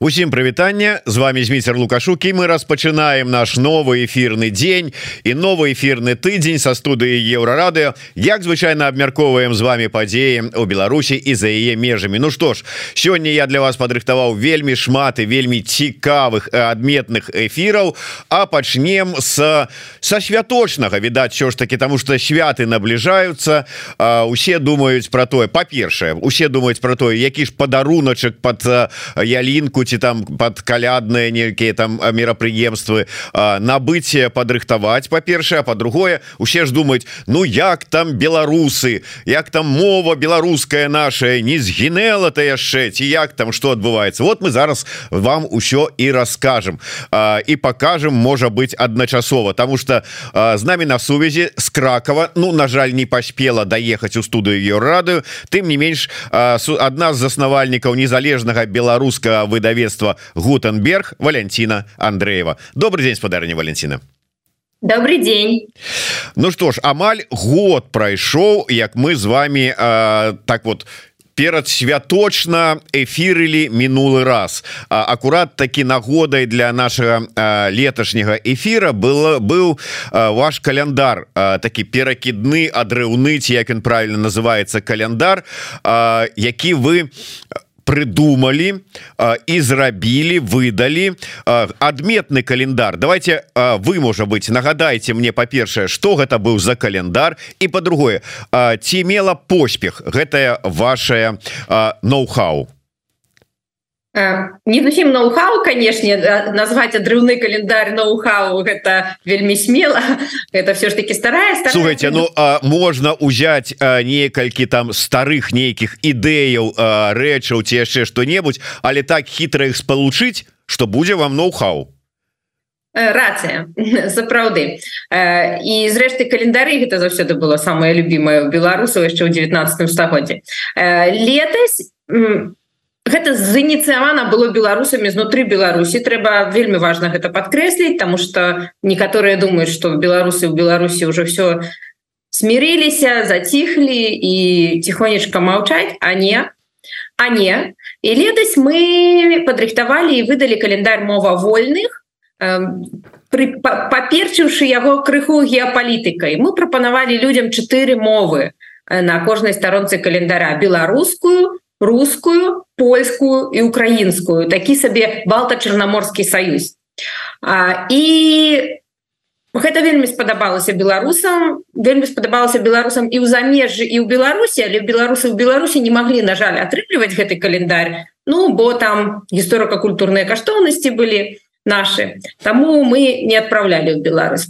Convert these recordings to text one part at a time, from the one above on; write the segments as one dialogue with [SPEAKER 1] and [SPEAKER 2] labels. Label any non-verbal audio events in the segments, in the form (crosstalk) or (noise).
[SPEAKER 1] Усім прывітання з вами зміцер лукашукі мы распачынаем наш новы эфірны дзень і новы эфірны тыдзень са студыі еўрарады як звычайна абмяркоўваем з вами падзеі у Беларусі і за яе межамі. Ну што ж сёння я для вас падрыхтаваў вельмі шмат і вельмі цікавых адметных эфіраў. А пачнем с са святочнага відаць що ж таки тому что святы набліжаюцца. Усе думаюць про тое па-першае усе думаюць про тое які ж падаруначак под ялінку ці там под калядныя нейкіе там мерапрыемствы набыцце падрыхтаваць па-першае по-другое усе ж думаюць Ну як там беларусы як там мова беларуская наша не згінела то яшчэ ці як там что адбываецца? Вот мы зараз вам усё і расскажем. І покажем можа быть адначасова тому что з нами на сувязі с кракова Ну на жаль не паспела доехаць у студыю ее радыю тым не менш одна з заснавальнікаў незалежнага беларускага выдавец выдавецтва гутенберг Валентина Андреева. Добрый день спадарня Валентина.
[SPEAKER 2] Добрый день.
[SPEAKER 1] Ну что ж амаль год прайшоў як мы з вами э, так вот перад святочна эфірылі мінулы раз. А, акурат такі нагодай для нашага леташняга эфира было быў а, ваш каляндар а, такі перакідны адрыўны ці як ён правильно называется каляндар які вы придумали і зрабілі выдалі адметны календар. Давайте вы можа быть нагадайте мне па-першае что гэта быў за календар і по-другое ці мела поспех гэтая ваша ноу-хау
[SPEAKER 2] не зусім ноу-хау канешне назваць адрыўны календар ноу-хау гэта вельмі смела. Это все ж таки старая
[SPEAKER 1] слухайте Ну а, можна узять некалькі там старых нейкіх ідэяў рэчаў ці яшчэ что-небудзь але так хітра их спалучыць что будзе вам ноу-хау.
[SPEAKER 2] Рацыя (laughs) сапраўды. І зрэшты календары гэта заўсёды было самое любимое беларусаў яшчэ ў 19 стагоддзе летась гэта зініцыявана было беларусамі знутры Беларусі. Трэба вельмі важна гэта подкрэсліць тому что некаторыя думаюць что беларусы ў Беларусі уже все смириліся заціхлі і тихонечка маўчаць. А не а не. І летась мы падрыхтавалі і выдалі календарь мова вольных паперчыўшы яго крыху геапалітыкай. Мы прапанавалі людям чатыры мовы на кожнай старонцы календара. Беларускую рускую польскую і украінскую такі сабе балта-чарнаморскі саюз а, і гэта вельмі спадабалася беларусам вельмі спадабалася беларусам і ў замежжы і ў беларусі але беларусы ў беларусі не маглі на жаль атрымліваць гэты календарь? Ну бо там гісторыка-культурныя каштоўнасці былі наши. Таму мы не адпраўлялі ў Беларусь.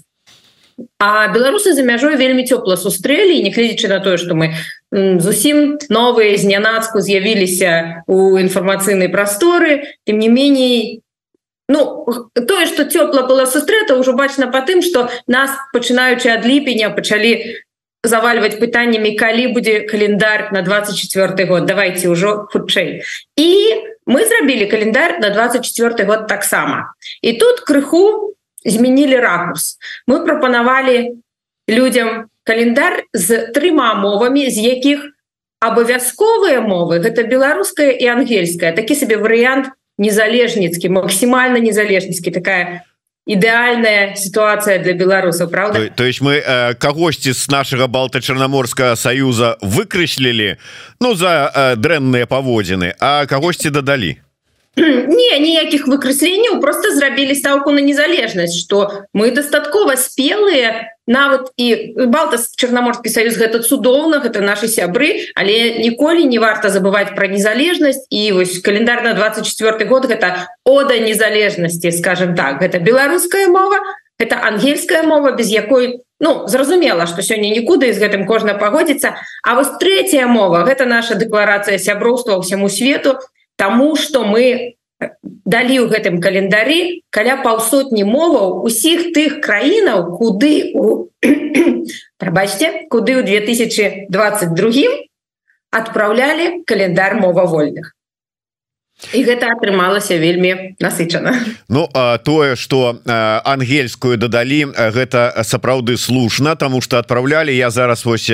[SPEAKER 2] А беларусы за мяжой вельмі цёпла сустрэлі нягледзячы на тое што мы зусім новыя знянацку з'явіліся у інфармацыйнай прасторы. Тым не меней ну тое что цёпла была сустрэта ўжо бачна по тым что нас пачынаючы ад ліпеня пачалі завальваць пытаннямі калі будзе календар на 24 год. Давайте ўжо хутчэй. І мы зрабілі календар на 24 год таксама. І тут крыху змянілі ракурс. Мы прапанавалі людям календар з трыма мовамі з якіх абавязковыя мовы гэта беларуская і ангельская. Такі сабе варыянт незалежніцкі максімальна незалежніцкі такая ідэальная сітуацыя для беларусаў Праўда
[SPEAKER 1] то, то есть мы э, кагосьці з нашага балта-чарнаморскага саюза выкрыслілі ну за э, дрэнныя паводзіны а кагосьці дадалі
[SPEAKER 2] не ніякіх выкрасленняў просто зрабілі стаўку на незалежнасць что мы дастаткова спелыя нават і балта чарнаморскі саюз гэта цудоўна гэта наши сябры але ніколі не варта забывать про незалежнасць і вось календар на 24 год гэта ода незалежнасці скажем так. Гэта беларуская мова это ангельская мова без якой ну зразумела что сёння нікуды з гэтым кожна пагодзіцца. А вось третья мова гэта наша дэкларацыя сяброўства ўсяму свету Таму что мы далі ў гэтым календары каля паўсотні моваў усіх тых краінаў куды у (clears throat) прабачце куды ў 2022 адпраўлялі календар мова вольных і гэта атрымалася вельмі насычана.
[SPEAKER 1] Ну а тое что ангельскую дадалі гэта сапраўды слушна тому что отправлялі я зараз вось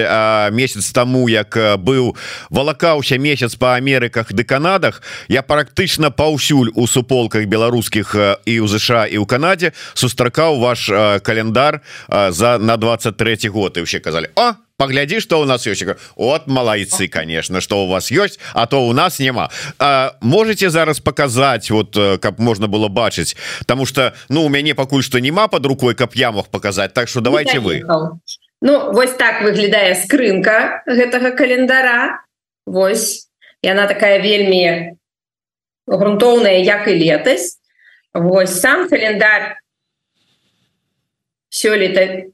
[SPEAKER 1] месяц тому як быў валакаўся месяц по Амерыках ды Канадах я практычна паўсюль у суполках беларускіх і у ЗША і ў Канадзе сустракаў ваш календар за на 23 год і все казалі А погляди что у нас есть. От малайцы конечно что у вас есть а то у нас няма а, можете зараз показать вот э, как можно было бачыць потому что ну у мяне пакуль что няма под рукой каб я мог показать так что давайте вы.
[SPEAKER 2] Ну вось так выглядае скрынка гэтага календара. Вось. Яна такая вельмі грунтоўная як і летась. Вось сам календар сёлета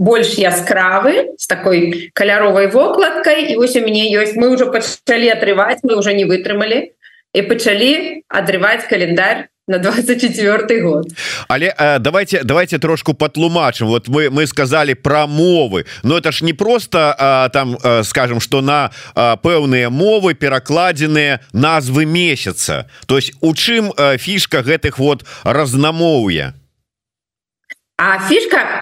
[SPEAKER 2] больш яскравы с такой каляровой вокладкой і вось у мяне ёсць мы уже пачалі атрываць мы уже не вытрымалі і пачалі адрываць календарь на 24 год.
[SPEAKER 1] Але э, давайте давайте трошку патлумачым вот мы мы сказали про мовы но это ж не просто э, там э, скажем что на э, пэўныя мовы перакладзеныя назвы месяца. То есть у чым э, фішка гэтых вот разнамоўя?
[SPEAKER 2] А фішка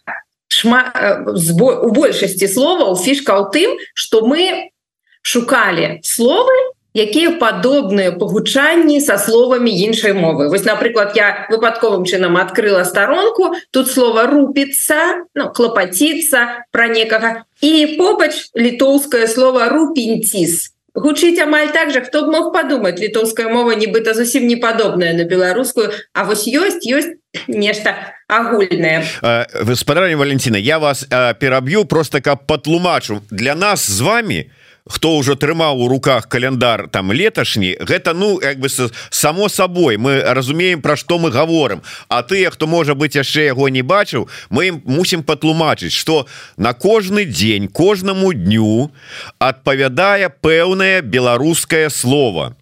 [SPEAKER 2] шма э, у большасці словаў фішка ў тым что мы шукалі словы якія падобныя пагучанні са словамі іншай мовы. Вось напрыклад я выпадковым чынам открыла старонку тут слова рупіцца ну, клапаціцца про некага і побач літоўскае слово рупінціс гучыць амаль так же хто б мог подумать літоўская мова нібыта зусім не падобная на беларускую А вось ёсць ёсць нешта агульнае.
[SPEAKER 1] Гаспадарня Валентина я вас пераб'ю просто каб патлумачу. Для нас з вами хто ўжо трымаў у руках каляндар там леташні гэта ну як бы само сабой. Мы разумеем про што мы говорим А тыя хто можа быть яшчэ яго не бачыў мы ім мусім патлумачыць что на кожны дзень кожнаму дню адпавядае пэўнае беларускае слово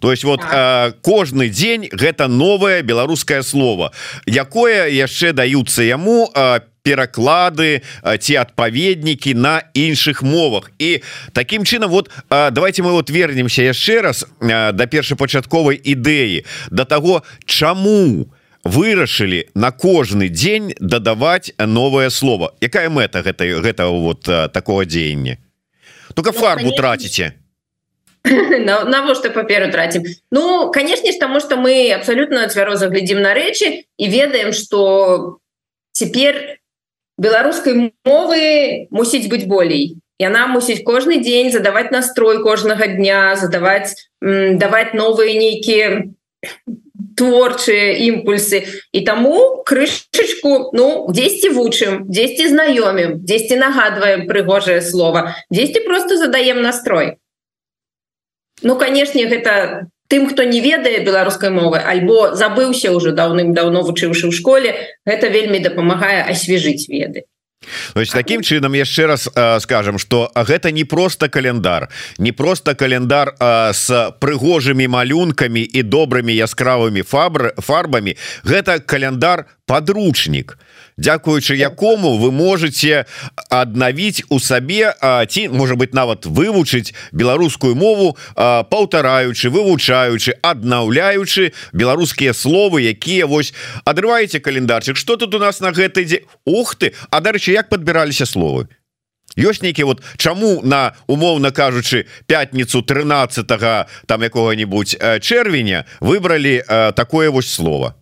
[SPEAKER 1] то есть вот э, кожны дзень гэта новое беларускае слово якое яшчэ даюцца яму э, пераклады ці адпаведнікі на іншых мовах. І таким чынам вот давайте мы вот вернемся яшчэ раз да першапачатковай ідэі до того чаму вырашылі на кожны дзень дадаваць новое слово якая мэта гэта гэта вот такого дзеяння? Только ну, фарбу траціце. (laughs)
[SPEAKER 2] Навошта паперу тратим Ну конечно ж тому что мы абсолютно цвяроза глядзім на рэчы і ведаем что теперь беларускай мовы мусіць быць болей. Яна мусіць кожны дзень задаваць настрой кожнага дня задаваць даваць новыя нейкія творчыя імпульсы. І таму крышачку ну дзесьці вучым дзесьці знаёмім дзесьці нагадваем прыгожае слово дзесьці просто задаем настрой. Ну канешне гэта тым хто не ведае беларускай мовы альбо забыўся ўжо даўным-даўно вучыўшы ў школе гэта вельмі дапамагае асвежыць веды.
[SPEAKER 1] Ось таким чынам яшчэ раз э, скажем что гэта не просто календар. Не просто календар э, с прыгожымі малюнкамі і добрымі яскравымі фабры фарбамі. Гэта календар подручнік Дякуючы якому вы можете аднавіць у сабе ці можа быть нават вывучыць беларускую мову паўтараючы вывучаючы аднаўляючы беларускія словы якія вось адрываеце календарчык что тут у нас на гэты дзе Ух ты! А дарэчы як подбіраліся словы? Ёсць нейкі вот чаму на умоўна кажучы пятніцу 13 там якога-нибудь чэрвеня выбралі такое вось слово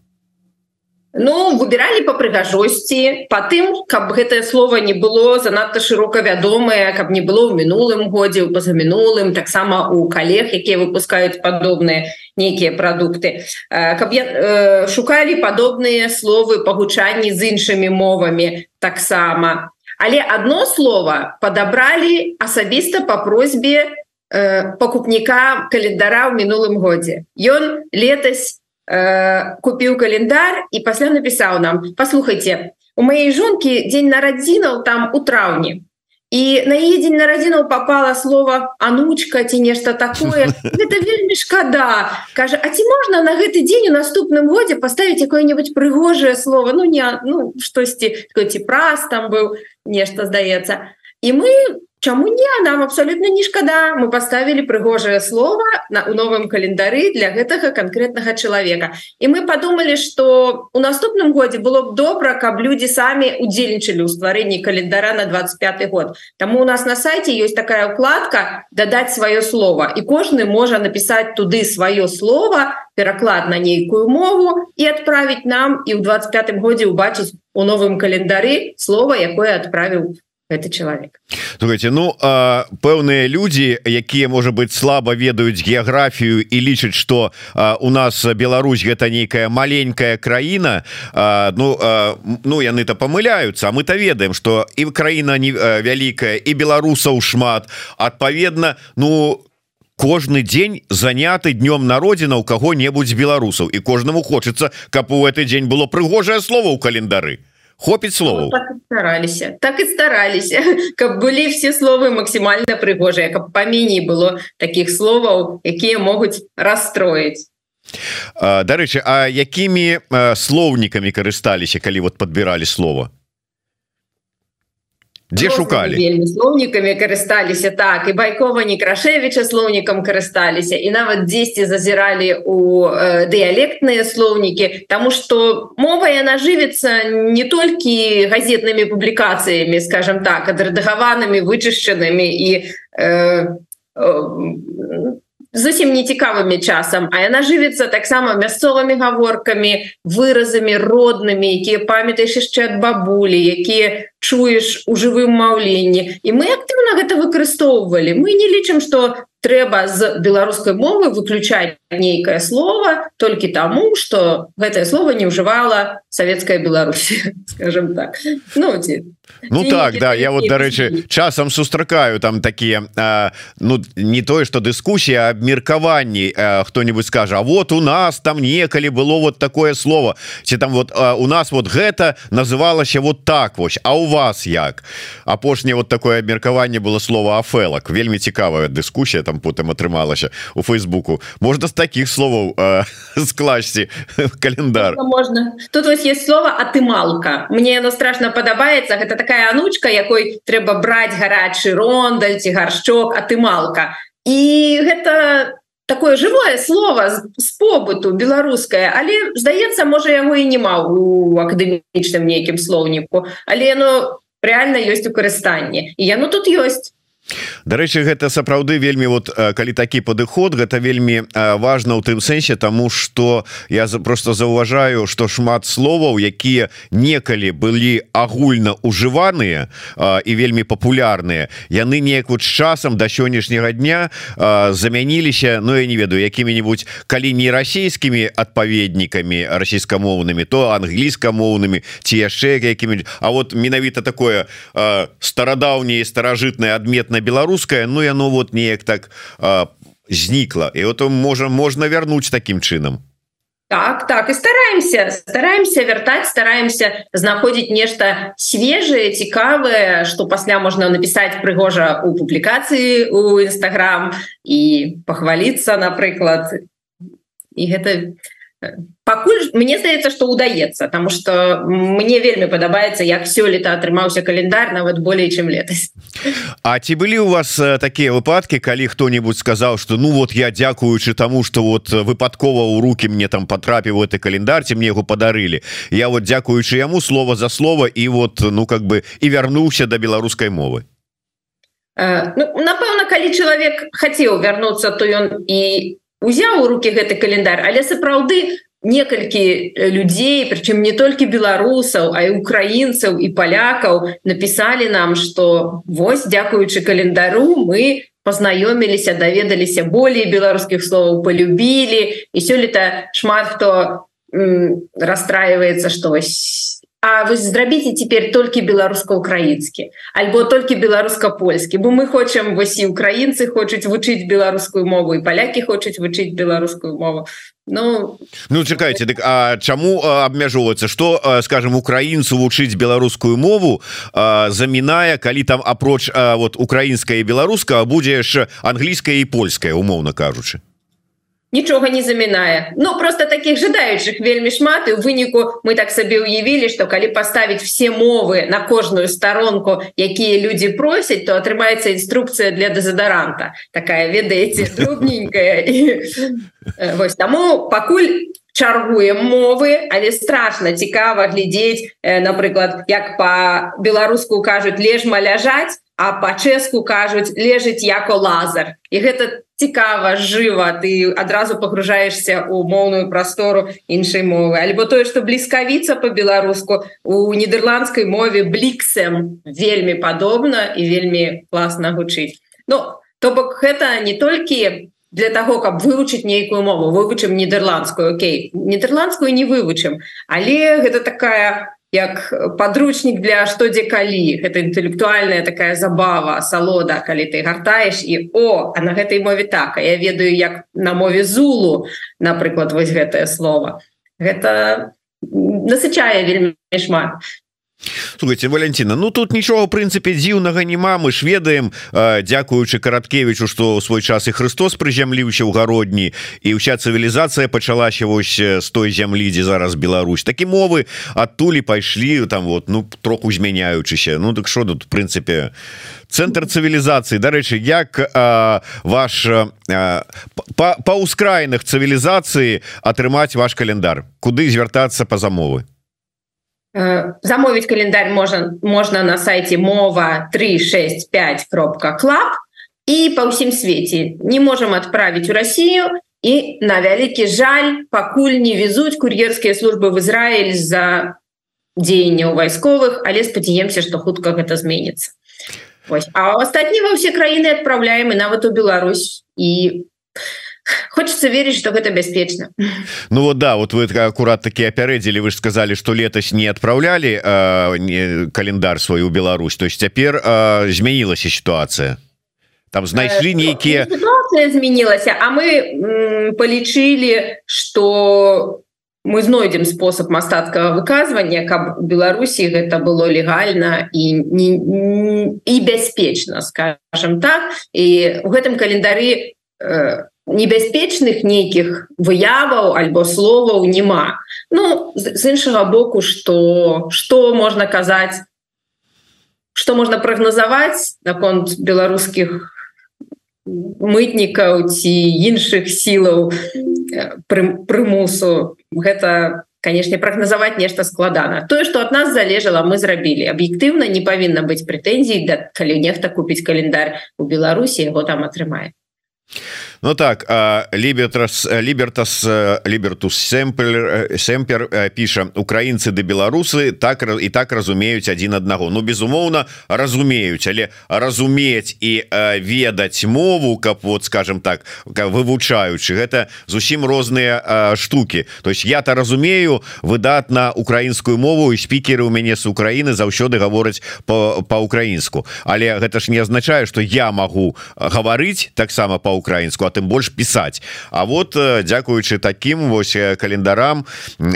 [SPEAKER 2] Ну выбіралі по прыгажосці по тым каб гэтае слово не было занадта шырока вядомае каб не было ў мінулым годзе ў пазамінулым таксама у калег якія выпускаюць падобныя нейкія прадукты. Каб я э, шукалі падобныя словы пагучанні з іншымі мовамі таксама. Але одно слово падабралі асабіста по просьбе э, пакупніка календара ў мінулым годзе. Ён летась Э, купіў календар і пасля напісаў нам послухайте у моей жонки дзень нарадзінаў там у траўні і на яе дзень нарадзінаў попала слово анучка ці нешта такое (laughs) это вельмі шкада. Кажа А ці можна на гэты дзень у наступным годзе поставить якое-нибудь прыгожае слово? Ну не ну штосьці ці праз там быў нешта здаецца і мы чаму не? Нам абсолютно не шкада. Мы поставили прыгожае слово на у новым календары для гэтага конкретнага чалавека. І мы подумали что у наступным годзе было б добра каб люди самі удзельнічалі ў стварэнні календара на 25 год. Таму у нас на сайте есть такая укладка дадать сваё слово і кожны можа написать туды сваё слово пераклад на нейкую мову і отправить нам і ў 25 годзе убачыць у новым календары слово якое отправіў гэты чалавек
[SPEAKER 1] Слухайте, ну пэўныя людзі якія можа быть слаба ведаюць геаграфію і лічаць что у нас Беларусь гэта нейкая маленькая краіна а, ну а, ну яны-то памыляются А мы-то ведаем что і краіна не вялікая і беларусаў шмат. Адпаведна ну кожны дзень заняты днём народзіна у каго-небудзь беларусаў. І кожнаму хочется каб у гэты дзень было прыгожае слово ў календары хопіць словаў.
[SPEAKER 2] так стараліся так і стараліся. (laughs) Каб былі все словы максімальна прыгожыя каб паменей было таких словаў якія могуць расстроіць.
[SPEAKER 1] Дарэчы А якімі слоўнікамі карысталіся калі вот подбіралі слова дзе шукалі
[SPEAKER 2] слоўнікамі карысталіся так і байкова некрашевича слоўнікам карысталіся і нават дзесьці зазіралі у э, дыялектныя слоўнікі Таму что мова яна жывецца не толькі газетнымі публікацыямі скажем так адрэдагаванымі вычышчанымі і э, э, зусім не цікавымі часам. А яна жывецца таксама мясцовымі гаворкамі выразамі роднымі якія памятаеш яшчэ ад бабулі якія чуеш у жывым маўленні. І мы актыўна гэта выкарыстоўвалі. Мы не лічым что трэба з беларускай мовы выключаць нейкае слово толькі таму что гэтае слово не ўжывала савецкая Беларусь (laughs) скажем так. Ну ці
[SPEAKER 1] Ну так да я вот дарэчы часам сустракаю там такія ну не тое что дыскусія абмеркаванні хто-нибудь скажа А вот у нас там некалі было вот такое слово ці там вот у нас вот гэта называлася вот так вось А у вас як? Апошняе вот такое абмеркаванне было слово афелак вельмі цікавая дыскусія там потым атрымалася у фейсбуку. Можна з таких словаў (laughs) скласці календар.
[SPEAKER 2] Можно тут вось есть слово атымалка мне оно страшно падабаецца гэта такая анучка якой трэба браць гарачы рондаль ці гаршчок атымалка. І гэта такое живое слово з побыту беларускае. Але здаецца можа яго і нема у акадэмічным нейкім слоўніку. Але оно реально ёсць у карыстанні. І яно тут ёсць
[SPEAKER 1] Дарэчы гэта сапраўды вельмі вот калі такі падыход гэта вельмі важна ў тым сэнсе тому что я просто заўважаю что шмат словаў якія некалі былі агульна ужываныя і вельмі папулярныя яны неяк вот часам до сённяшняга дня замяніліся Ну я не ведаю якімі-нибудь калі не расійскімі адпаведнікамі расійскамоўнымі то англійскамоўнымі ці яшчэ якімі А вот менавіта такое старадаўнее старажытное адметное на беларускае Ну яно вот неяк так знікла і вот можа можна вярнуць таким чынам
[SPEAKER 2] так так і стараемся стараемся вяртаць стараемся знаходзіць нешта свежее цікавае что пасля можна написать прыгожа у публікацыі у нстаграм і похвалиться напрыклад. І гэта пакуль мне здаецца что удаецца тому что мне вельмі падабаецца як сёлета атрымаўся календар нават болей чым летась
[SPEAKER 1] А ці былі у вас такія выпадки калі хто-нибудь сказаў что ну вот я дзякуючы тому что вот выпадкова у руки мне там потрапіў это календар ці мне его подарылі я вот дзякуючы яму слово за слово і вот ну как бы і вярнуўся до беларускай мовы.
[SPEAKER 2] Ну, напэўна калі чалавек хацеў вярнуцца то ён і узяў у руки гэты календар але сапраўды некалькі людзей прычым не толькі беларусаў а і украінцаў і палякаў написали нам что вось дзякуючы календару мы познаёміліся даведаліся болей беларускіх словаў полюбілі і сёлета шмат хто расстраивается что А вы зрабіце теперь толькі беларуска-украінскі альбо толькі беларуска-польскі бо мы хочам вось і украінцы хочуць вучыць беларускую мову і палякі хочуць вучыць беларускую мову Ну
[SPEAKER 1] ну чакайце дык А чаму абмяжоўваецца? Что скажем украінцу вучыць беларускую мову замінае калі там апроч вот украінская беларуска будзе яшчэ англійская і польская умоўна кажучы
[SPEAKER 2] нічога не замінае Ну просто таких жадаючых вельмі шмат і у выніку мы так сабе уявілі что калі поставить все мовы на кожную сторонку якія люди просяць то атрымаецца інструкцыя для дезодоранта такая ведаеце (laughs) трудненькая і вось таму пакуль чаргуем мовы але страшно цікава глядзець напрыклад як по-беларуску кажуць лежма ляжаць а по-чэску кажуць лежыць яко лазар і гэта цікава жыва ты адразу погружаешься у моўную прастору іншай мовы. Альбо тое что бліскавіца по-беларуску у нідерландской мове бліксем вельмі падобна і вельмі класна гучыць. Ну то бок гэта не толькі для того каб вывучыць нейкую мову вывучым нідерландскую Окей нідерландскую не вывучым але гэта такая у як подручнік для што дзе калі это інтэлектуальная такая забава салода калі ты гартаеш і о а на гэтай мове так а я ведаю як на мове зулу напрыклад вось гэтае слово. Гэта насычае вельмі шмат
[SPEAKER 1] слухайте Валентина Ну тут нічого прынцыпе дзіўнага няма. Мы ж ведаем дзякуючы караткевичу что свой час і Христос прызямліўся ў гародні і ўся цывілізацыя пачалася вось з той зямлі дзе зараз Беларусь. Такі мовы адтулі пайшлі там вот ну троху змяняючыся. Ну так що тут прынцыпе цэнтр цывілізацыі. Дарэчы як а, ваш па, па ўскраінах цывілізацыі атрымаць ваш календар куды звяртацца па замовы
[SPEAKER 2] Э, замовить календарь можно можно на сайте мова 365 кропка клаб и по всем свете. Не можем отправить в Россию и на вялікі жаль пакуль не везуть кур'ерские службы в Израиль за дзеяння у вайсковых але спадзяемся что хутка гэта зменится а астатнего все краіны отправляем и нават у Беларусь и (laughs) хочется верить что гэта бяспечна
[SPEAKER 1] Ну вот да вот вы аккурат таки апярэдзілі вы ж сказали что летась не отправляли э, не, календар свой у Беларусь. То есть цяпер э, змянілася ситуация. Там знайшлі нейкіе
[SPEAKER 2] змянілася а мы полічылі что мы знойдзем спосаб мастацкага выказвання каб у Беларусі гэта было легальна і не, і бяспечна скажем так. І у гэтым календары э, небяспечных нейкіх выяваў альбо словаў няма. Ну з іншага боку что что можна казаць что можна прагназаваць наконт беларускіх мытнікаў ці іншых сілаў прымусу. Гэта канешне прагназаваць нешта складана. Тое что от нас залежала мы зрабілі. Аб'ектыўна не павінна быць прэтэнзій да калі нехта купіць календар у беларусі яго там атрымае
[SPEAKER 1] Ну так лібертрас лібертас лібертус сэмпер сэмпер піша украінцы ды беларусы так і так разумеюць адзін аднаго Ну безумоўна разумеюць але разумець і ведаць мову каб вот скажем так вывучаючы гэта зусім розныя штуки то есть я-то разумею выдатна украінскую мову і спікеры у мяне з Украіны заўсёды гавораць по-украінску але гэта ж не азначае что я могу гаварыць таксама по-украінску тым больш пісаць. А вот э, дзякуючы таким вось э, календарам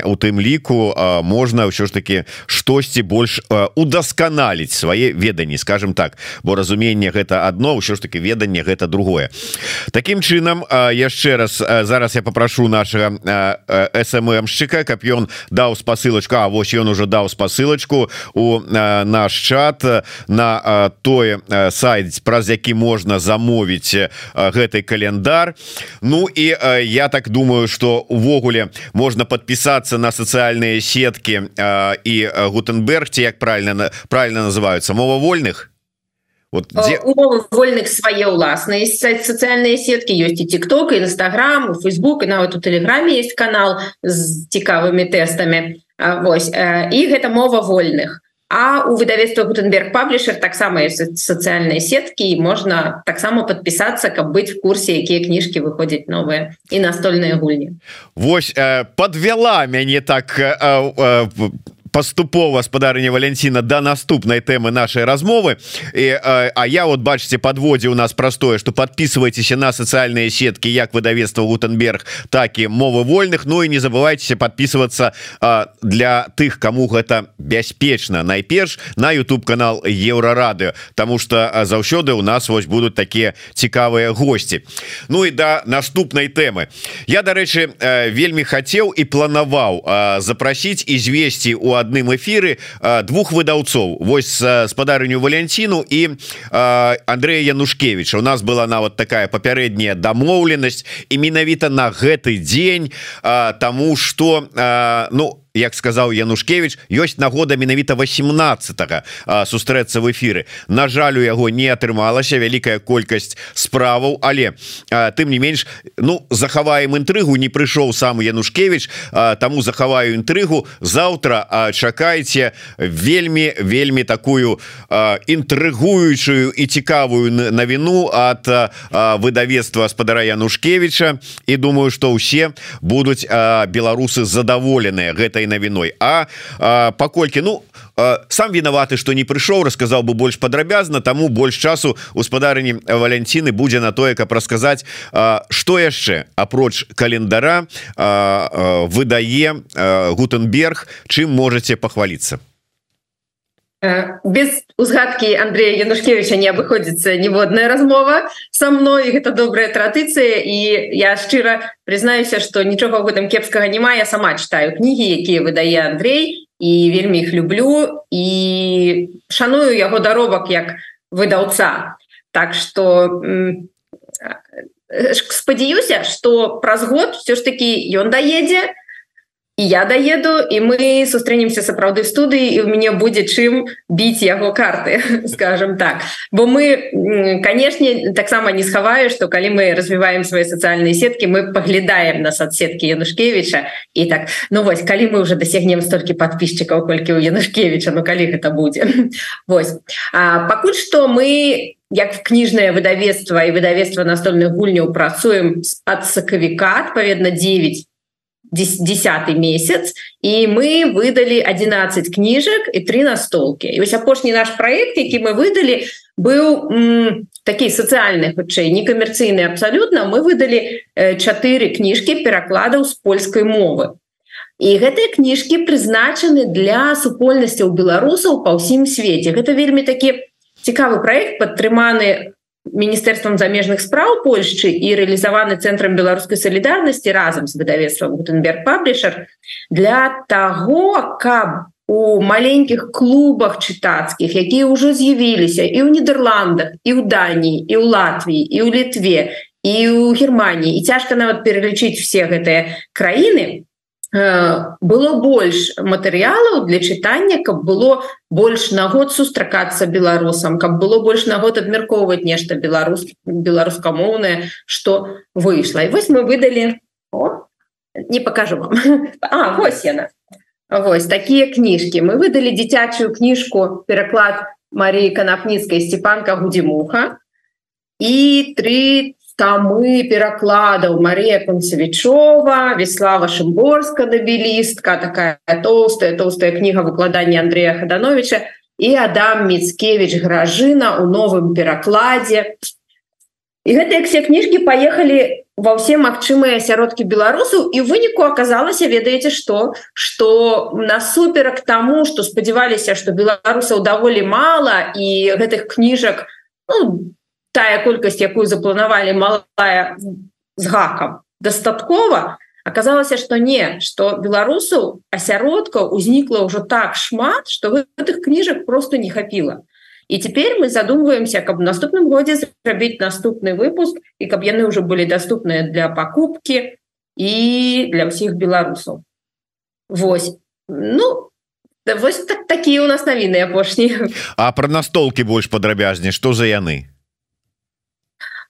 [SPEAKER 1] у тым ліку можна ўсё ж таки штосьці больш э, удасканаліць свае веданні скажем так. Бо разуменне гэта одно ўсё ж таки веданне гэта другое. Такім чынам яшчэ раз зараз я попрошу нашага сммшчыка каб ён даў спасылочка А вось ён уже даў спасылочку у наш чат на тое сайт праз які можна замовіць гэтай календар Ну і э, я так думаю что увогуле можно подписаться на социальные сетки э, и гутенбергте як правильно правильно называются мова вольных?
[SPEAKER 2] Вот где... вольных свае уласныя социальные сетки. Есть и тикток и инстаграм Facebook и нават у телеграме есть канал с цікавыми тестами. Вось і гэта мова вольных А у выдавецтва Гутенберг паблішер таксама сацыяльныя сеткі можна таксама подпісацца каб быць в курсе якія кніжкі выходзяць новыя і настольныя гульні
[SPEAKER 1] Вось э, подвяла мяне так э, э, паступова спадарня Валянціна да наступнай тэмы нашай размовы. І А я вот бачыце подводзе у нас простое что подписывайтесь на социальные сетки як выдавецтва гутенберг так і мовы вольных Ну і не забывайтесь подписываться для тых кому гэта бяспечна найперш на YouTube канал еврорады тому что заўсёды у нас вось будут такія цікавыя гости. Ну і да наступнай тэмы я дарэчы вельмі хацеў і планаваў запросить извесці у адным эфиры двух выдаўцоў Вось спадарню Валянціну і Андрея Янушкевича. У нас была нават такая папярэдняя дамоўленасць і менавіта на гэты дзень тому что ну як сказаў Янушкевич ёсць нагода менавіта 18 сустрэцца в эфиры на жаль у яго не атрымалася вялікая колькасць справаў але а, тым не менш ну захаваем інтрыгу не прыйшоў сам Янушкевич таму захаваю інтрыгу. Заўтра чакайце вельмі вельмі такую інтрыгуючую і цікавую навіну от выдавецтва спадара Янушкевича і думаю что ўсе будуць беларусы задаволеныя гэтай гэтай навіной а, а паколькі ну сам вінаваты что не прыйшоў расказаў бы больш падрабязна таму больш часу гаспадарыні валянціны будзе на тое каб расказаць что яшчэ апроч календара выдае гутенберг чым можете пахваліцца
[SPEAKER 2] Э, без узгадки Андрея Янушкевича не абыходзіцца ніводная размова. Со мной гэта добрая традыцыя і я шчыра признаюся что нічога в гэтым кепскага няма я сама читаю кнігі якія выдае Андрей і вельмі их люблю і шаную яго даробак як выдаўца так что спадзяюся что праз год все ж таки ён даедзе то і я даеду і мы сустрэнемся сапраўды студыі і у мяне будзе чым біць яго карты (laughs) скажем так. Бо мы канешне таксама не схаваю что калі мы развіваем свои сацыяльныя сеткі мы паглядаем на садсеткі янушкевича і так ну вось калі мы уже дасягнем столькі подписчикаў колькі у янушкевича Ну калі гэта будзе (laughs) Вось пакуль что мы як кніжнае выдавецтва і выдавецтва настольных гульняў працуем ад сакавіка адпаведна 9 десятый месяц і мы выдали 11 кніжак і три настолки. І вось апошні наш проект які мы выдали быў такі сацыяльны хутчэй некамерцыйны абсалютна мы выдали чатыры кніжкі перакладаў з польскай мовы. І гэтыя кніжкі прызначаны для супольнасцяў беларусаў па ўсім свеце гэта вельмі такі цікавы проект падтрыманы міністэрствам замежных спраў Польшчы і рэалізаваны цэнтрам беларускай салідарнасці разам з выдавецтвам гутенберг паблішер для таго каб у маленькіх клубах чытацкіх якія ўжо з'явіліся і ў нідерландах і ў даніі і ў Латвіі і ў літве і ў Геррманіі і цяжка нават пералічыць все гэтыя краіны было больш матэрыялаў для чытання каб было больш на год сустракацца беларусам каб было больш на год абмяркоўваць нешта беларус беларускамоўнае что выйшла. І вось мы выдалі О, не покажу вам. (laughs) А, вось яна. Вось такія кніжкі. Мы выдалі дзіцячую кніжку пераклад Маріі канапніцкай сцепанка гудзімуха і три тамы перакладаў Марія Панцевічова, Веслава Шымборска дабілістка, такая тоўстая тоўстая кніга выкладання Андрея Хадановича і Адам Міцкевич гражына у новым перакладзе. І гэтыя все кніжкі паехалі ва ўсе магчымыя асяродкі беларусаў і выніку аказалася ведаеце што што насуперак таму што спадзяваліся што беларусаў даволі мала і гэтых кніжак ну, тая колькасць якую запланавалі малая з гакам дастаткова аказалася что не что беларусаў асяродка узнікла ўжо так шмат что гэтых кніжак просто не хапіла. І теперь мы задумваемся каб наступным годзе зрабіць наступны выпуск і каб яны уже былі доступныя для покупки і для ўсіх беларусаў. Вось. Ну вось так такія у нас навіны апошнія.
[SPEAKER 1] А про настолки больш падрабязней что за яны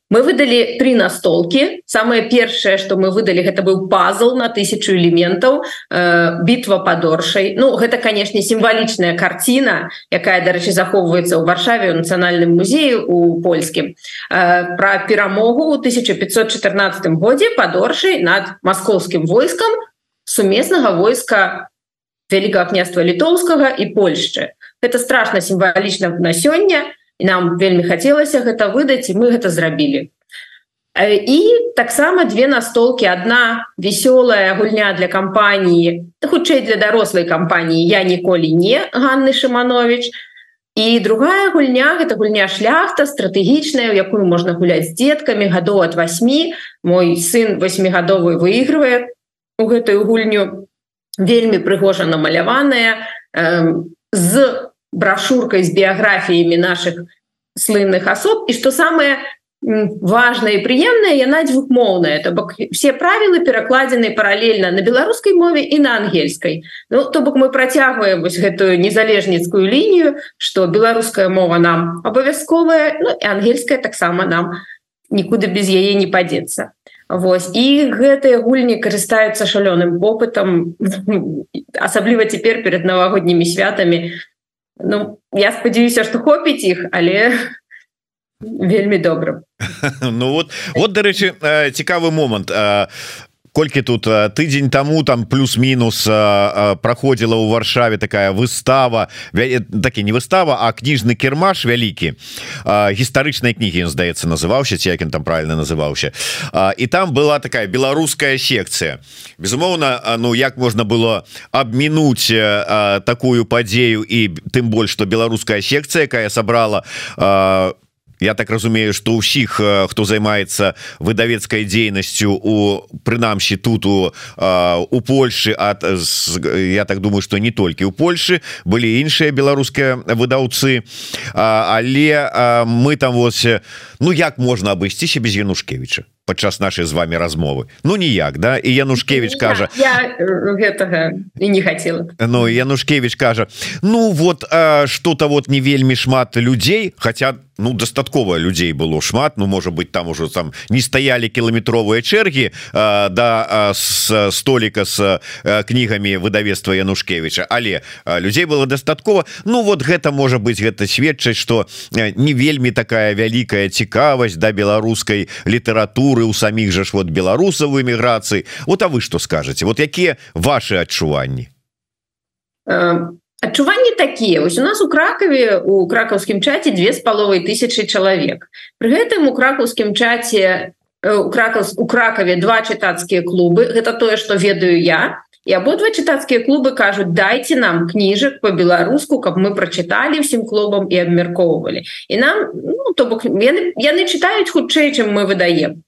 [SPEAKER 2] мы выдали три настолки. Самое першае что мы выдали гэта быў пазл на тысячу элементаў э, битва подоршай Ну гэта конечно сімвалічная картина якая дарэчы захоўваецца ў варшаве у нацыянальным музею у польскім э, про перамогу у 1514 годзе подоршай над маскоўскім войскам сумеснага войска вялікага княства літоўскага і Польшчы это страшно сімвалічна на сёння і нам вельмі хацелася гэта выдаць і мы гэта зрабілі. І таксама две настолки одна веселая гульня для кампаніі хутчэй для дарослай кампаніі я ніколі не Ганны шиманович і другая гульня гэта гульня шляхта стратэгічная у якую можна гуляць з деткамі гадоў от 8 мой сын восьмигадовы выигрывае у гэтую гульню. Вельмі прыгожа намаляваная э, з брашуркай з біяграфіямі наших слынных асоб і что самое важное і прыемная яна двухмоўная то бок все правілы перакладзены паралельна на беларускай мове і на ангельскай Ну то бок мы працягваем вось гэтую незалежніцкую лінію что беларуская мова нам абавязковая ну, і ангельская таксама нам нікуды без яе не падзецца. Вось. І гэтыя гульні карыстаюцца шалёным попытам (laughs) асабліва цяпер перед навагоднімі святамі Ну я спадзяюся што хопіць іх але вельмі добра (laughs)
[SPEAKER 1] Ну вот вот дарэчы цікавы момант колькі тут тыдзень тому там плюс-мінус праходзіла ў варшаве такая выстава такі не выстава а кніжны кірмаш вялікі гістарычнай кнігі здаецца называўся ці як ён там правильно называўся. І там была такая беларуская секцыя. Безумоўна Ну як можна было абмінуць такую падзею і тым больш что беларуская секцыя якая сабрала у Я так разумею что ўсіх хто займаецца выдавецкай дзейнасцю у прынамсі тут у у Польшы от я так думаю что не толькі у Польшы былі іншыя беларускія выдаўцы але мы там вось Ну як можна абысціся без Янушкевича падчас нашай з вами размовы. Ну ніяк да? І Янушкевич кажа
[SPEAKER 2] я, я і не хотела
[SPEAKER 1] Ну Янушкевич кажа Ну вот что-то вот не вельмі шмат людзей хотя ну дастаткова людзей было шмат Ну можа быть там уже там не стаялі кіламетровыя чэргі да с століка с кнігамі выдавецтва Янушкевича. Але людзей было дастаткова. Ну вот гэта можа быть гэта сведчаць что не вельмі такая вялікая цікавасць да беларускай літаратуры у самих жа ж вот беларусаў эміграцыі. Вот а вы что скажете вот якія ваши адчуванні?
[SPEAKER 2] Адчуванні такія. Вось у нас у кракаве у кракаўскім чаце две з паловай тысячи чалавек. При гэтым у кракаўскім чаце у кракаў у кракаве два чытацкія клубы. Гэта тое что ведаю я. І абодва чытацкія клубы кажуць дайте нам кніжак по-беларуску каб мы прочыталі всім клубам і абмяркоўвалі і нам ну, то бок яны, яны чытаюць хутчэй чым мы выдаем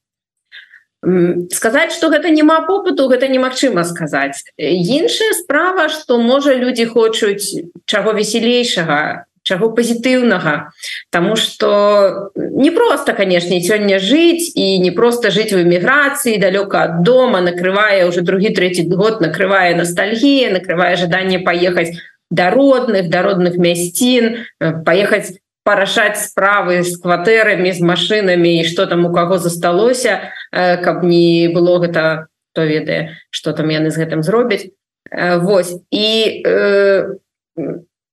[SPEAKER 2] сказаць что гэта няма попыту гэта немагчыма сказаць. Іншая справа что можа люди хочуць чаго весселейшага чаго пазітыўнага. Таму что не просто канешне сёння жыць і не просто жыць в эміграцыі далёка ад дома накрывае уже другі третий год накрывае ностальгія накрывае жаданне паехаць да родных да родных мясцін паехаць парашаць справы з кватэрамі з машинамі і что там у каго засталося каб не было гэта то ведае что там яны з гэтым зробяць. Вось і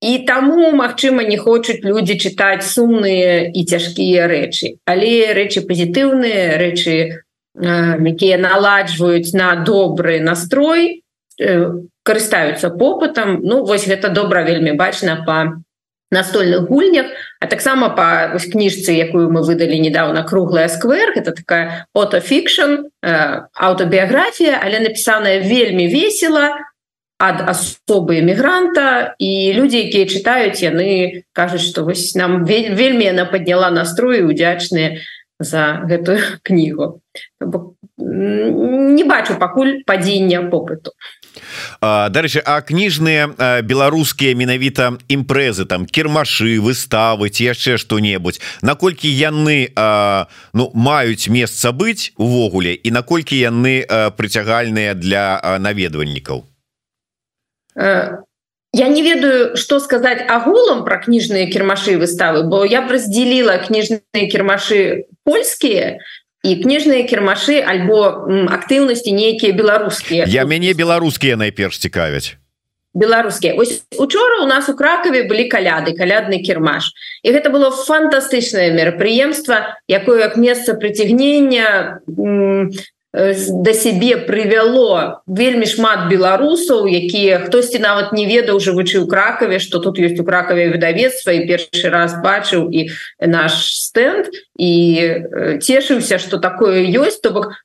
[SPEAKER 2] і таму Мачыма не хочуць людзі чытаць сумныя і цяжкія рэчы. Але рэчы пазітыўныя рэчы якія наладжваюць на добры настрой карыстаюцца попытам. Ну вось гэта добра вельмі бачна по настольных гульнях а таксама по ось кніжцы якую мы выдалі недавно круглая сквер это такая отофікшн аўтабіяграфія але напісаная вельмі весела ад асобы эмігранта і людзі якія чытаюць яны кажуць что вось нам вельмі яна подняла настрой удзячныя за гэтую (laughs) кнігу. Не бачу пакуль падзення попыту
[SPEAKER 1] дарэчы а кніжныя беларускія менавіта імпрэзы там кірмашы выставы ці яшчэ што-небудзь наколькі яны а, ну маюць месца быць увогуле і наколькі яны прыцягальныя для наведвальнікаў?
[SPEAKER 2] Я не ведаю что сказаць агулам про кніжныя кірмашы выставы бо я раздзеліла кніжныя кірмашы польскія і кніжныя кірмашы альбо актыўнасці нейкія беларускія.
[SPEAKER 1] Я мяне беларускія найперш цікавяць.
[SPEAKER 2] Беларускія. Учора у нас у кракаве былі каляды калядны кірмаш і гэта было фантастычнае мерапрыемства якое як месца прыцягнення да сябе прывяло вельмі шмат беларусаў якія хтосьці нават не ведаў жывучы ў кракаве что тут есть у кракаве выдавецтва і першы раз бачыў і наш стенд і цешыўся что такое ёсць то бок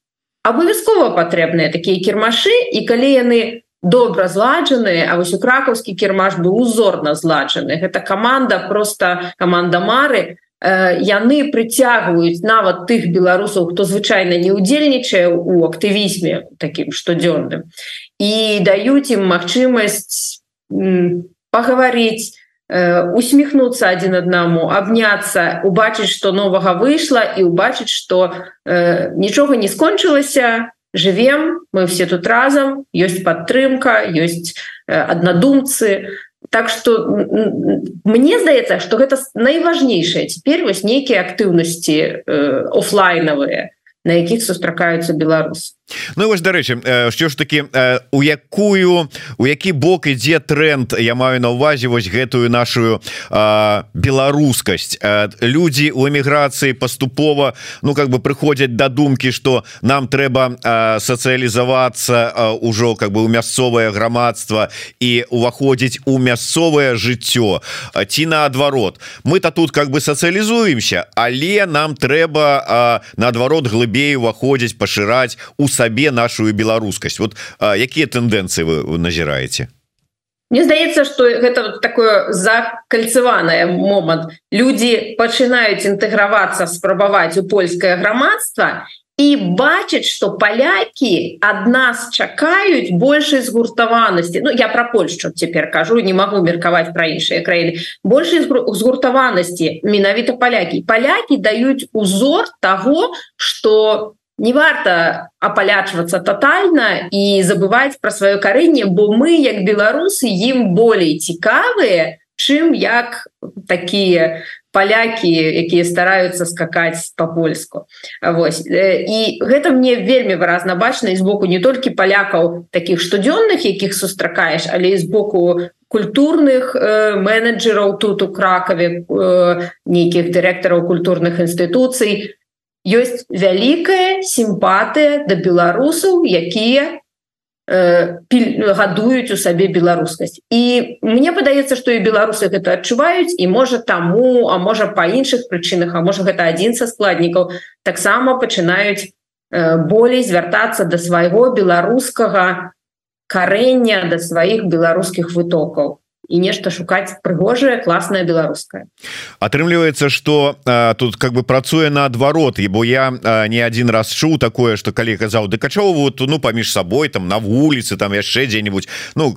[SPEAKER 2] абавязкова патрэбныя такія кірмашы і калі яны добра зладжаны А вось у кракаўскі кірмаш быў узорна зладжаны. Гэта команда просто команда мары яны прыцягваюць нават тых беларусаў хто звычайна не удзельнічае у актывізме таким штодзённым і даюць ім магчымасць паговорить усміхнуться один аднаму абняцца убачыць что новага выйшла і убачыць что нічога не скончылася живвем мы все тут разам ёсць падтрымка ёсць аднадумцы. то Так что мне здаецца что гэта найважнейшае теперь вось нейкія актыўнасці э, офлайновые на якіх сустракаюцца беларусы
[SPEAKER 1] Ну вось дарэчы що ж таки у якую у які бок ідзе тренд я маю на увазе вось гэтую нашу беларускасць. Людзі у эміграцыі паступова Ну как бы прыходзяць да думкі что нам трэба сацыялізавацца ўжо как бы у мясцовае грамадства і уваходзіць у мясцовае жыццё. Ці наадварот? Мы-то тут как бы сацыялізуемся але нам трэба наадварот глыбей уваходзіць пашыраць у сам сабе нашу беларускасць. Вот якія тэндэнцыі вы назіраеце?
[SPEAKER 2] Мне здаецца что гэта такое закальцаванае момант. Люди пачынаюць інтэгравацца спрабаваць у польскае грамадства і бачыць что палякі ад нас чакаюць большай згуртаванасці. Ну я про Польшу цяпер кажу не могу меркаваць пра іншыя краіны. Большай згуртаванасці менавіта палякі. Палякі даюць узор того что не варта апалячвацца тотальна і забываць пра сваё карэнне бо мы як беларусы ім болей цікавыя чым як такія палякі якія стараюцца скакаць по-польску Вось. І гэта мне вельмі выразна бачна з боку не толькі палякаў таких штодзённых якіх сустракаеш але з боку культурных э, менеджераў тут у кракаве э, нейкіх дырэктараў культурных інстытуцый ёсць вялікая сімпатыя да беларусаў якія э, гадуюць у сабе беларускасць. І мне падаецца што і беларусы гэта адчуваюць і можа таму а можа па іншых прычынах а можа гэта адзін са складнікаў таксама пачынаюць э, болей звяртацца да свайго беларускага карэння да сваіх беларускіх вытокаў і нешта шукаць прыгожае класная беларуская
[SPEAKER 1] атрымліваецца что тут как бы працуе наадварот і бо я а, не один раз чуў такое что калі казаў вот ну паміж сабой там на вуліцы там яшчэ дзе-нибудь ну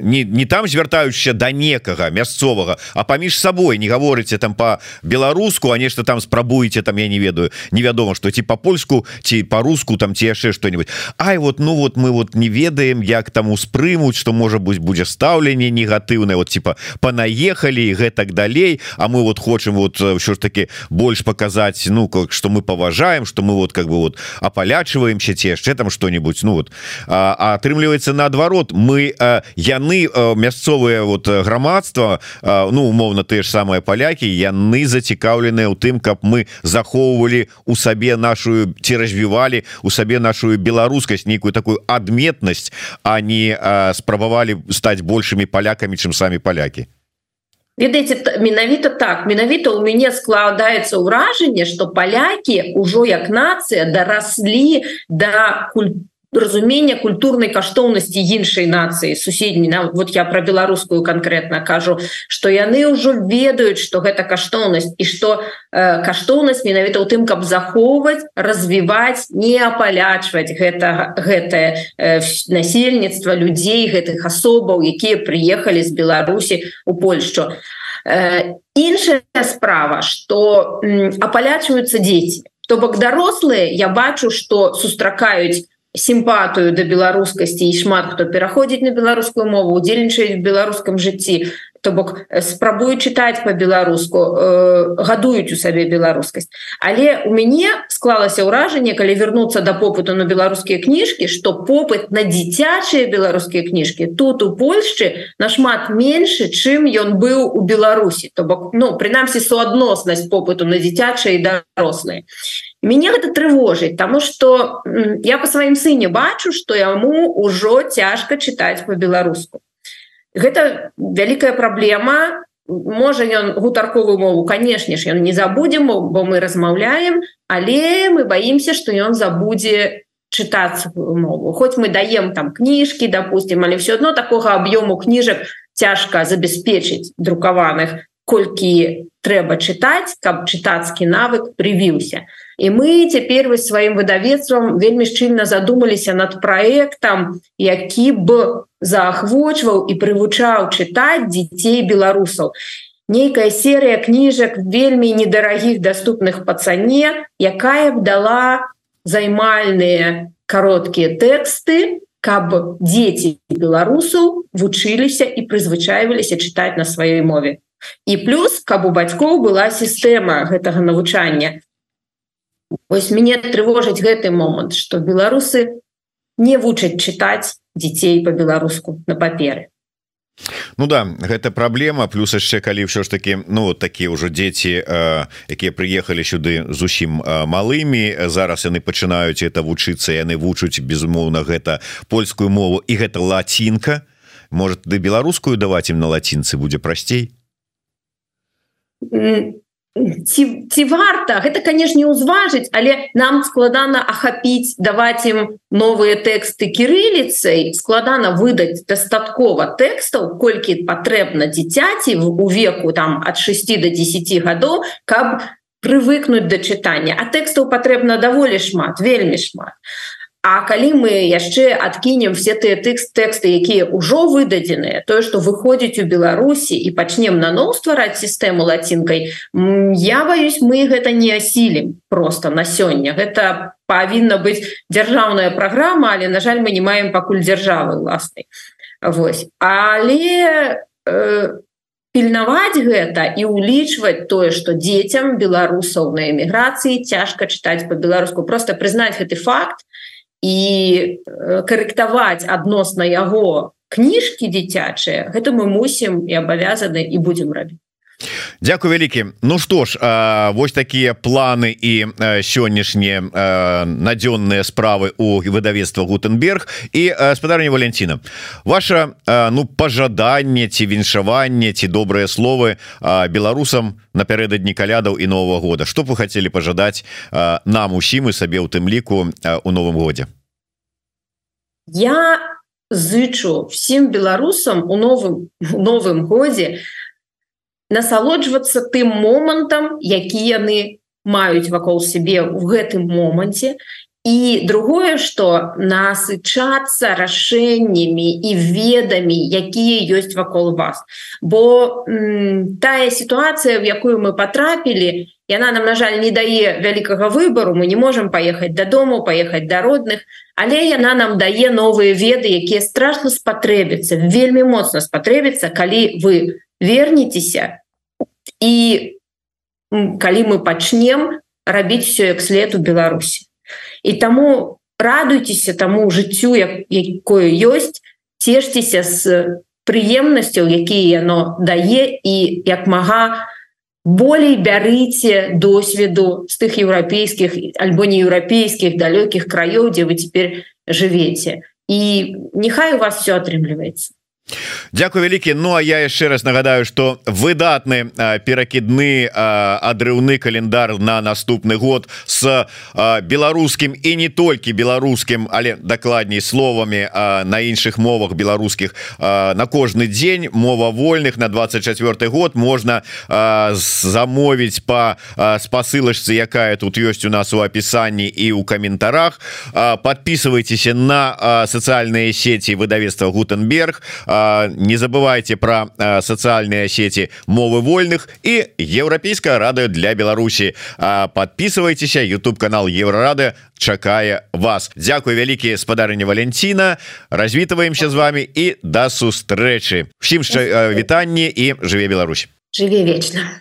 [SPEAKER 1] не, не там звяртаючся до да некага мясцовага а паміж сабой не гаворыце там по-беларуску а нешта там спрабуеце там я не ведаю невядома что ці по-польску ці по-руску там ці яшчэ что-нибудь Ай вот ну вот мы вот не ведаем як там успрымуць что можа быть будзе стаўленне негатыў негатыўная вот типа понаехали гэтак далей. А мы вот хочем вот що ж таки больш показать ну как что мы поважаем что мы вот как бы вот апалячиваемся те яшчэ там что-нибудь ну вот. А атрымліваецца наадварот мы яны мясцовыя вот грамадства ну умоўно ты ж самыя палякі яны зацікаўленыя у тым каб мы захоўвалі у сабе нашу ці развівалі у сабе нашу беларускасць нейкую такую адметнасць а не спрабавалі стаць большими палякамі чым самі палякі
[SPEAKER 2] ведаеце менавіта так. Менавіта у мяне складаецца ўражанне что палякі ўжо як нацыя дараслі да культуры разумення культурнай каштоўнасці іншай нацыі суседні на вот я про беларускую конкретно кажу что яны ўжо ведаюць что гэта каштоўнасць і что э, каштоўнасць менавіта ў тым каб захоўваць развіваць не апалячваць гэта гэтае э, насельніцтва людзей гэтых асобаў якія приехали з Беларусі у Польшу э, іншая справа что апалячваюцца дзеці. То бок дарослыя я бачу что сустракаюць сімпатыю да беларускасці і шмат хто пераходзіць на беларускую мову удзельнічаюць в беларускам жыцці то бок спрабую чытаць по-беларуску э, гадуюць у сабе беларускасць. Але у мяне склалася ўражанне калі вернуцца да попыту на беларускія кніжкі что попыт на дзіцячыя беларускія кніжкі тут у Польшчы нашмат меншы чым ён быў у Беларусі. То бок ну прынамсі суадноснасць попыту на дзіцячыя і дарослыя мяне гэта трывожыць тому что я по сваім сыне бачу что яму ўжо цяжка чытаць по-беларуску гэта вялікая праблема можа ён гутарковую мову канешне ж ён не забудзем бо мы размаўляем але мы боимся что ён забудзе чытаць мову хоць мы даем там кніжкі допустим але все одно такого аб'ёму кніжак цяжка забяспечыць друкаваных колькі трэба чытаць каб чытацкі навык прывіўся. І мы цяпер вы сваім выдавецтвам вельмі шчыльна задумаліся над праектам які б заахвочваў і прывучаў чытаць дзяцей беларусаў. Нейкая серыя кніжак вельмі недарагіх доступных па цане якая б дала займальныя кароткія тэксты каб дзеці беларусаў вучыліся і прызвычайваліся чытаць на сваёй мове і плюс каб у бацькоў была сістэма гэтага навучання. Ось мяне трывожыць гэты момант что беларусы не вучаць чытаць дзяцей по-беларуску на паперы.
[SPEAKER 1] Ну да гэта праблема плюс яшчэ калі ўсё ж таки ну такія ўжо дзеці якія прыехалі сюды зусім малымі зараз яны пачынаюць это вучыцца яны вучуць безумоўна гэта польскую мову і гэта лацінка. Может ды беларускую даваць ім на лацінцы будзе прасцей
[SPEAKER 2] ці, ці варта гэта канешне ўзважыць але нам складана ахапіць даваць ім новыя тэксты кірыліцай складана выдаць дастаткова тэкстаў колькі патрэбна дзіцяці у веку там ад 6 до 10 гадоў каб прывыкнуць да чытання а тэкстаў патрэбна даволі шмат вельмі шмат а калі мы яшчэ адкінем все тыя тэкст тэксты якія ўжо выдадзеныя тое што выходзіць у беларусі і пачнем наноў ствараць сістэму лацінкай я боюсь мы гэта не асілім просто на сёння. Гэта павінна быць дзяржаўная праграма але на жаль мы не маем пакуль дзяржавы уласнай Вось. Але э, пільнаваць гэта і ўлічваць тое што дзецям беларусаў на эміграцыі цяжка чытаць по-беларуску просто прызнаць гэты факт і карэктаваць адносна яго кніжкі дзіцячыя гэта мы мусім і абавязаны і будзем рабіць
[SPEAKER 1] Дякую вялікі Ну што ж а, вось такія планы і сённяшнія надзённыя справы у выдавецтва гутенберг. І спадарня Валентина. Ваша а, ну пожаданне ці віншаванне ці добрыя словы а, беларусам напярэдадні калядаў і нового года. Что вы хотели пожадаць нам усім і сабе ў тым ліку у новым годзе?
[SPEAKER 2] Я зычу всім беларусам у новым (laughs) новым годзе у насалоджвацца тым момантам які яны маюць вакол сябе в гэтым моманце. І другое что насычацца рашэннямі і ведамі якія ёсць вакол вас. Бо тая сітуацыя в якую мы потрапілі яна нам на жаль не дае вялікага выбору мы не можем поехать дадому поехать да родных але яна нам дае новыя веды якія страшно спатрэбіцца вельмі моцна спатрэбіцца калі вы вернетеся і калі мы пачнем рабіць все як след у Беларусі і таму радуйцеся таму жыццю як, якое ёсць. Цешцеся з прыемнасцяў якія яно дае і як мага болей бярыце досведу з тых еўрапейскіх альбо не еўрапейскіх далёкіх краёў дзе вы цяпер жывеце. І няхай у вас все атрымліваецца
[SPEAKER 1] Дякую вялікі. Ну а я яшчэ раз нагадаю что выдатны перакідны адрыўны календар на наступны год с беларускім і не толькі беларускім але дакладней словамі на іншых мовах беларускіх на кожны дзень. Мова вольных на 24 год можна замовіць по спасылачцы якая тут ёсць у нас у опісанні і у каментарах. Подписывайтеся на сацыяльныя сети выдавецтва гутенберг а не забывайте про социальные сети мовы вольных и еўрапейская рада для Беларусі подписывайтесь YouTube канал еврорады чакае вас. Дякую вялікі спадарыня Валентина. Развітываемся з вами і до сустрэчы всім вітанне і жыве Беларусь.
[SPEAKER 2] Жыве вечна